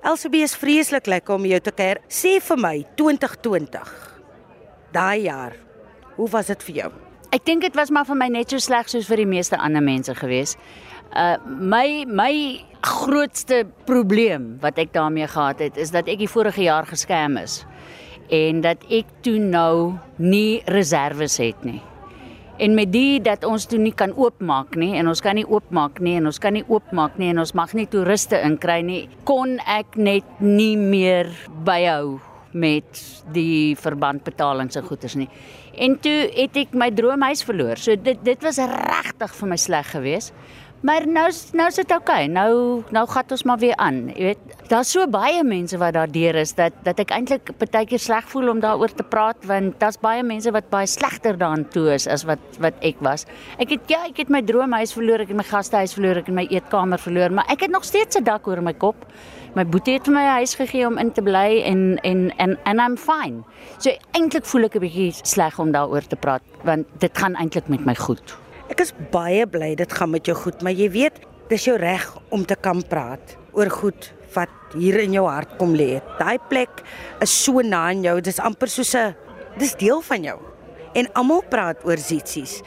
Elsabie is vreeslik lekker om jou te kuier. Sê vir my 2020. Daai jaar. Hoe was dit vir jou? Ek dink dit was maar vir my net so sleg soos vir die meeste ander mense gewees. Uh my my grootste probleem wat ek daarmee gehad het is dat ek die vorige jaar geskerm is en dat ek toe nou nie reserves het nie. En met die dat ons toe nie kan oopmaak nie en ons kan nie oopmaak nie en ons kan nie oopmaak nie en ons mag nie toeriste inkry nie, kon ek net nie meer byhou met die verbandbetalings en goederes nie. En toe het ek my droomhuis verloor. So dit dit was regtig vir my sleg geweest. Maar nou nou is dit oukei. Okay. Nou nou gaan ons maar weer aan. Jy weet, daar's so baie mense wat daardeur is dat dat ek eintlik baie keer sleg voel om daaroor te praat want daar's baie mense wat baie slegter daaraan toe is as wat wat ek was. Ek het ja, ek het my droomhuis verloor, ek het my gastehuis verloor, ek het my eetkamer verloor, maar ek het nog steeds 'n dak oor my kop. My boetie het vir my 'n huis gegee om in te bly en en en and I'm fine. So eintlik voel ek 'n bietjie sleg om daaroor te praat want dit gaan eintlik met my goed. Ek is baie bly dit gaan met jou goed, maar jy weet, dis jou reg om te kan praat oor goed wat hier in jou hart kom lê. Daai plek is so na aan jou, dis amper soos 'n dis deel van jou. En almal praat oor Zitsies.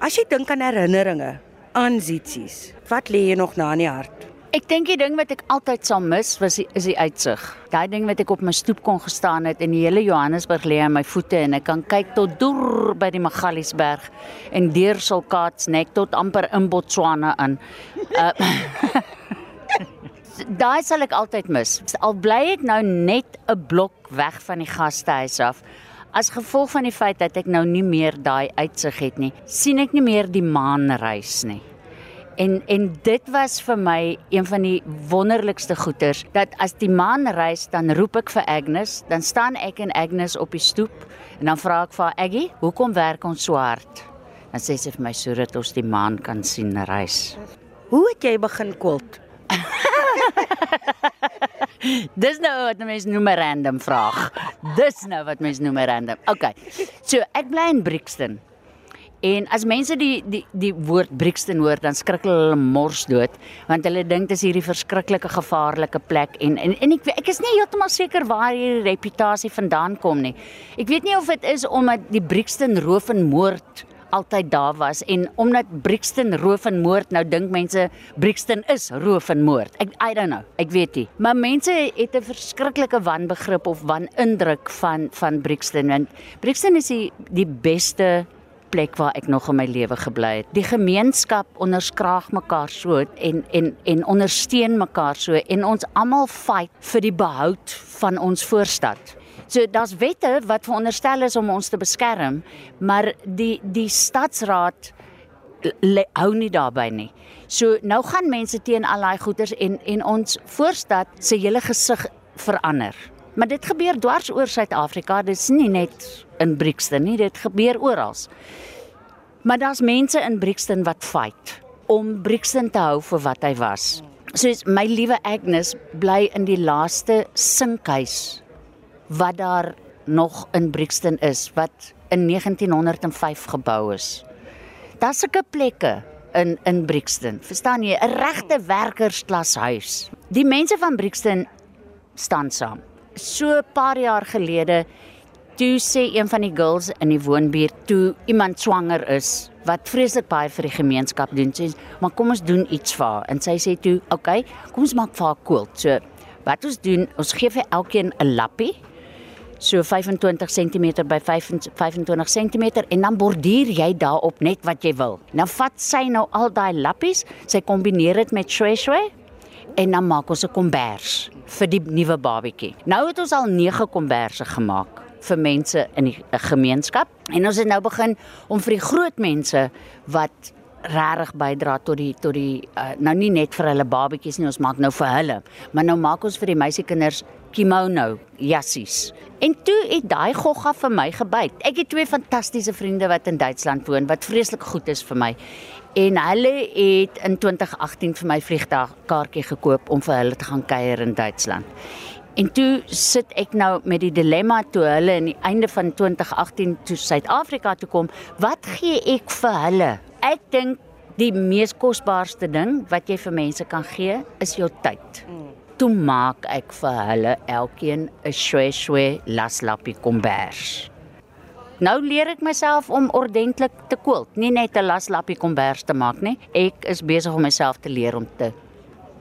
As jy dink aan herinneringe aan Zitsies, wat lê jy nog na in die hart? Ek dink die ding wat ek altyd sal mis was die, is die uitsig. Daai ding wat ek op my stoep kon gestaan het en die hele Johannesburg lê aan my voete en ek kan kyk tot deur by die Magaliesberg en deur Sulkatsnek tot amper in Botswana in. Uh, Daai sal ek altyd mis. Al bly ek nou net 'n blok weg van die gastehuis af. As gevolg van die feit dat ek nou nie meer daai uitsig het nie, sien ek nie meer die maanreis nie. En en dit was vir my een van die wonderlikste goeters dat as die maan reis dan roep ek vir Agnes, dan staan ek en Agnes op die stoep en dan vra ek vir Aggie, "Hoekom werk ons so hard?" Dan sê sy vir my sodat ons die maan kan sien reis. Hoe het jy begin kult? Dis nou wat mense noem 'n random vraag. Dis nou wat mense noem 'n random. OK. So, ek bly in Brixton. En as mense die die die woord Brixton hoor, dan skrik hulle mors dood want hulle dink dit is hierdie verskriklike gevaarlike plek en en, en ek ek is nie heeltemal seker waar hierdie reputasie vandaan kom nie. Ek weet nie of dit is omdat die Brixton roof en moord altyd daar was en omdat Brixton roof en moord nou dink mense Brixton is roof en moord. Ek I don't know. Ek weet nie. Maar mense het 'n verskriklike wanbegrip of wanindruk van van Brixton want Brixton is die die beste plek waar ek nog in my lewe gebly het. Die gemeenskap onderskraag mekaar so en en en ondersteun mekaar so en ons almal fight vir die behoud van ons voorstad. So daar's wette wat veronderstel is om ons te beskerm, maar die die stadsraad hou nie daarbey nie. So nou gaan mense teen al daai goeters en en ons voorstad se hele gesig verander. Maar dit gebeur dwars oor Suid-Afrika. Dit is nie net in Brixton nie, dit gebeur oral. Maar daar's mense in Brixton wat fight om Brixton te hou vir wat hy was. Soos my liewe Agnes bly in die laaste sinkhuis wat daar nog in Brixton is wat in 1905 gebou is. Daar's sulke plekke in in Brixton. Verstaan jy? 'n Regte werkersklashuis. Die mense van Brixton staan saam so 'n paar jaar gelede toe sê een van die girls in die woonbuurt toe iemand swanger is wat vreeslik baie vir die gemeenskap doen sê maar kom ons doen iets vir haar. En sy sê toe oké okay, kom ons maak vir haar quilt so wat ons doen ons gee vir elkeen 'n lappie so 25 cm by 25 cm en dan borduur jy daarop net wat jy wil. Nou vat sy nou al daai lappies sy kombineer dit met shwe shwe en dan maak ons 'n kombers vir die nuwe babatjie. Nou het ons al 9 komberse gemaak vir mense in die gemeenskap en ons het nou begin om vir die groot mense wat regtig bydra tot die tot die uh, nou nie net vir hulle babatjies nie, ons maak nou vir hulle, maar nou maak ons vir die meisiekinders kimono jassies. En toe het daai gogga vir my gebyt. Ek het twee fantastiese vriende wat in Duitsland woon wat vreeslik goed is vir my en hulle het in 2018 vir my vliegtuigkaartjie gekoop om vir hulle te gaan kuier in Duitsland. En toe sit ek nou met die dilemma toe hulle aan die einde van 2018 toe Suid-Afrika toe kom, wat gee ek vir hulle? Ek dink die mees kosbaarste ding wat jy vir mense kan gee is jou tyd. toe maak ek vir hulle elkeen 'n shwe shwe laslappie kombers. Nou leer ek myself om ordentlik te quilt, nie net 'n laslappie kombers te maak nie. Ek is besig om myself te leer om te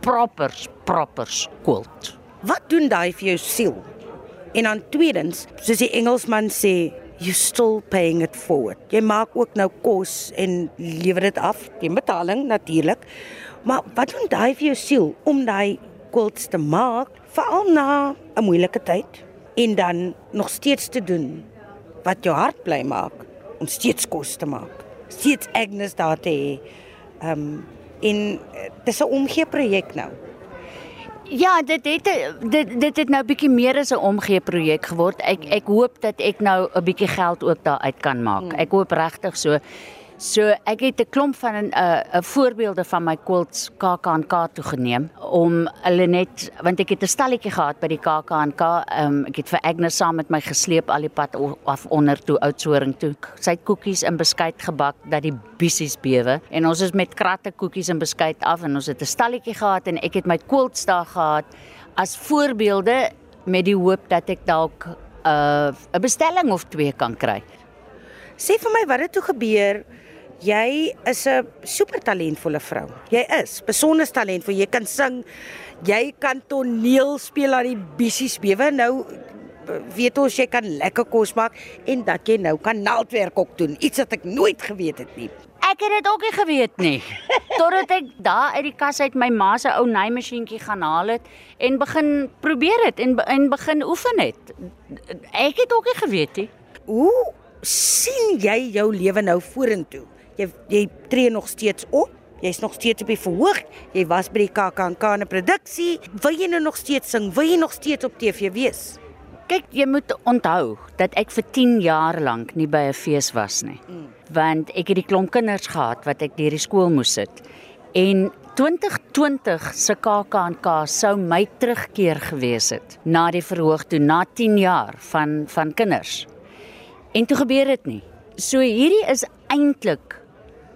proper proper quilt. Wat doen daai vir jou siel? En dan tweedens, soos die Engelsman sê, you still paying it forward. Jy maak ook nou kos en lewer dit af, die betaling natuurlik. Maar wat doen daai vir jou siel om daai quilts te maak, veral na 'n moeilike tyd en dan nog steeds te doen wat jou hart bly maak om steeds kos te maak. Steeds Agnes daar te hê. Ehm um, en dis 'n omgee projek nou. Ja, dit het dit dit het nou bietjie meer as 'n omgee projek geword. Ek ek hoop dat ek nou 'n bietjie geld ook daar uit kan maak. Hmm. Ek hoop regtig so. So ek het 'n klomp van 'n uh, 'n voorbeelde van my quilts KAK&K toe geneem om hulle net want ek het 'n stalletjie gehad by die KAK&K. Um, ek het vir Agnes saam met my gesleep al die pad af onder toe Oudtshoorn toe. Sy het koekies in beskuit gebak dat die bissies bewe en ons is met kratte koekies in beskuit af en ons het 'n stalletjie gehad en ek het my quilts daar gehad as voorbeelde met die hoop dat ek dalk 'n uh, 'n bestelling of twee kan kry. Sê vir my wat het toe gebeur? Jy is 'n super talentvolle vrou. Jy is besonder talentvol. Jy kan sing. Jy kan toneel speel aan die bissies bewe. Nou weet ons jy kan lekker kos maak en dat jy nou kan naaldwerk ook doen. Iets wat ek nooit geweet het nie. Ek het dit ook nie geweet nie. Totdat ek daar uit die kas uit my ma se ou naaimasjienkie gaan haal het en begin probeer dit en en begin oefen het. Ek het ook nie geweet nie. Hoe sien jy jou lewe nou vorentoe? Jy jy tree nog steeds op. Jy's nog steeds op die verhoog. Jy was by die KAKNK in 'n produksie. Wil jy nou nog steeds sing? Wil jy nog steeds op TV wees? Kyk, jy moet onthou dat ek vir 10 jaar lank nie by 'n fees was nie. Mm. Want ek het die klomp kinders gehad wat ek deur die skool moes sit. En 2020 se KAKNK sou my terugkeer gewees het na die verhoog toe na 10 jaar van van kinders. En toe gebeur dit nie. So hierdie is eintlik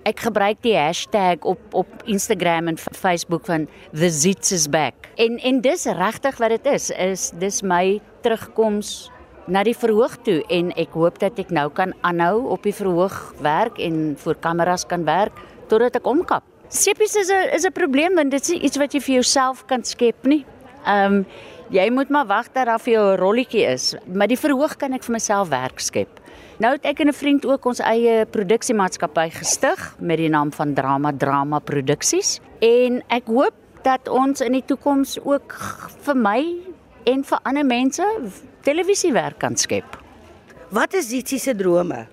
ek gebruik die hashtag op op Instagram en Facebook van the zits is back. En en dis regtig wat dit is, is dis my terugkoms na die verhoog toe en ek hoop dat ek nou kan aanhou op die verhoog werk en voor kameras kan werk totdat ek omkap. Seppies is 'n is 'n probleem want dit is iets wat jy vir jouself kan skep nie. Ehm um, jy moet maar wag dat daar vir jou 'n rolletjie is, maar die verhoog kan ek vir myself werk skep. Nou het ek en 'n vriend ook ons eie produksiemaatskappy gestig met die naam van Drama Drama Produksies en ek hoop dat ons in die toekoms ook vir my en vir ander mense televisiewerk kan skep. Wat is Zitsie se drome?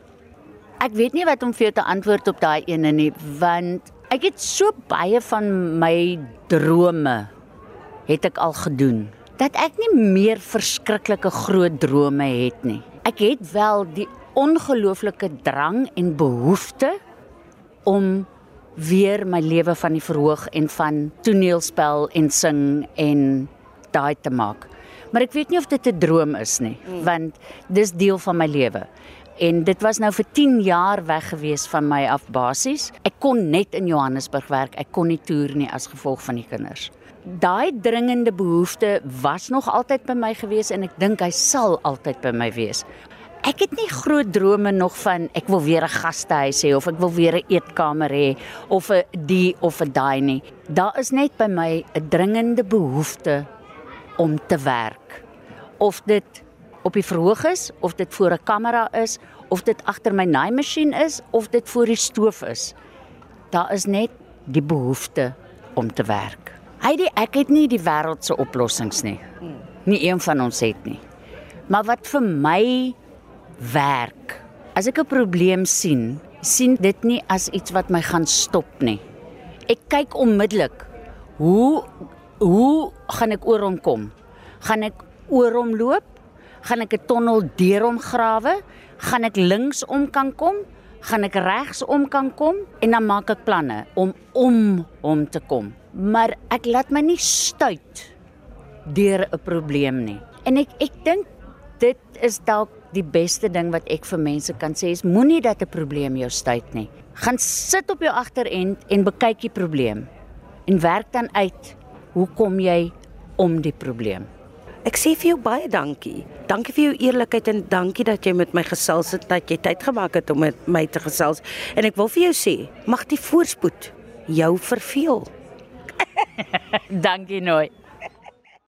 Ek weet nie wat om vir jou te antwoord op daai ene nie, want ek het so baie van my drome het ek al gedoen dat ek nie meer verskriklike groot drome het nie. Ek het wel die ongelooflike drang en behoefte om weer my lewe van die verhoog en van toneelspel en sing en daai te maak. Maar ek weet nie of dit 'n droom is nie, hmm. want dis deel van my lewe. En dit was nou vir 10 jaar weg gewees van my af basies. Ek kon net in Johannesburg werk. Ek kon nie toer nie as gevolg van die kinders. Daai dringende behoefte was nog altyd by my gewees en ek dink hy sal altyd by my wees ek het nie groot drome nog van ek wil weer 'n gastehuis hê of ek wil weer 'n eetkamer hê of 'n die of 'n daai nie. Daar is net by my 'n dringende behoefte om te werk. Of dit op die verhoog is, of dit voor 'n kamera is, of dit agter my naaimasjien is, of dit voor die stoof is. Daar is net die behoefte om te werk. Heidi, ek het nie die wêreld se oplossings nie. Nie een van ons het nie. Maar wat vir my werk. As ek 'n probleem sien, sien dit nie as iets wat my gaan stop nie. Ek kyk onmiddellik hoe hoe gaan ek oor hom kom? Gaan ek oor hom loop? Gaan ek 'n tonnel deur hom grawe? Gaan ek links om kan kom? Gaan ek regs om kan kom? En dan maak ek planne om om hom te kom. Maar ek laat my nie stuit deur 'n probleem nie. En ek ek dink dit is dalk die beste ding wat ek vir mense kan sê is moenie dat 'n probleem jou stuit nie. Gaan sit op jou agterend en bekyk die probleem en werk dan uit hoe kom jy om die probleem. Ek sê vir jou baie dankie. Dankie vir jou eerlikheid en dankie dat jy met my gesels het, dat jy tyd gemaak het om met my te gesels. En ek wil vir jou sê, mag die voorspoed jou verveel. Dankie nooi.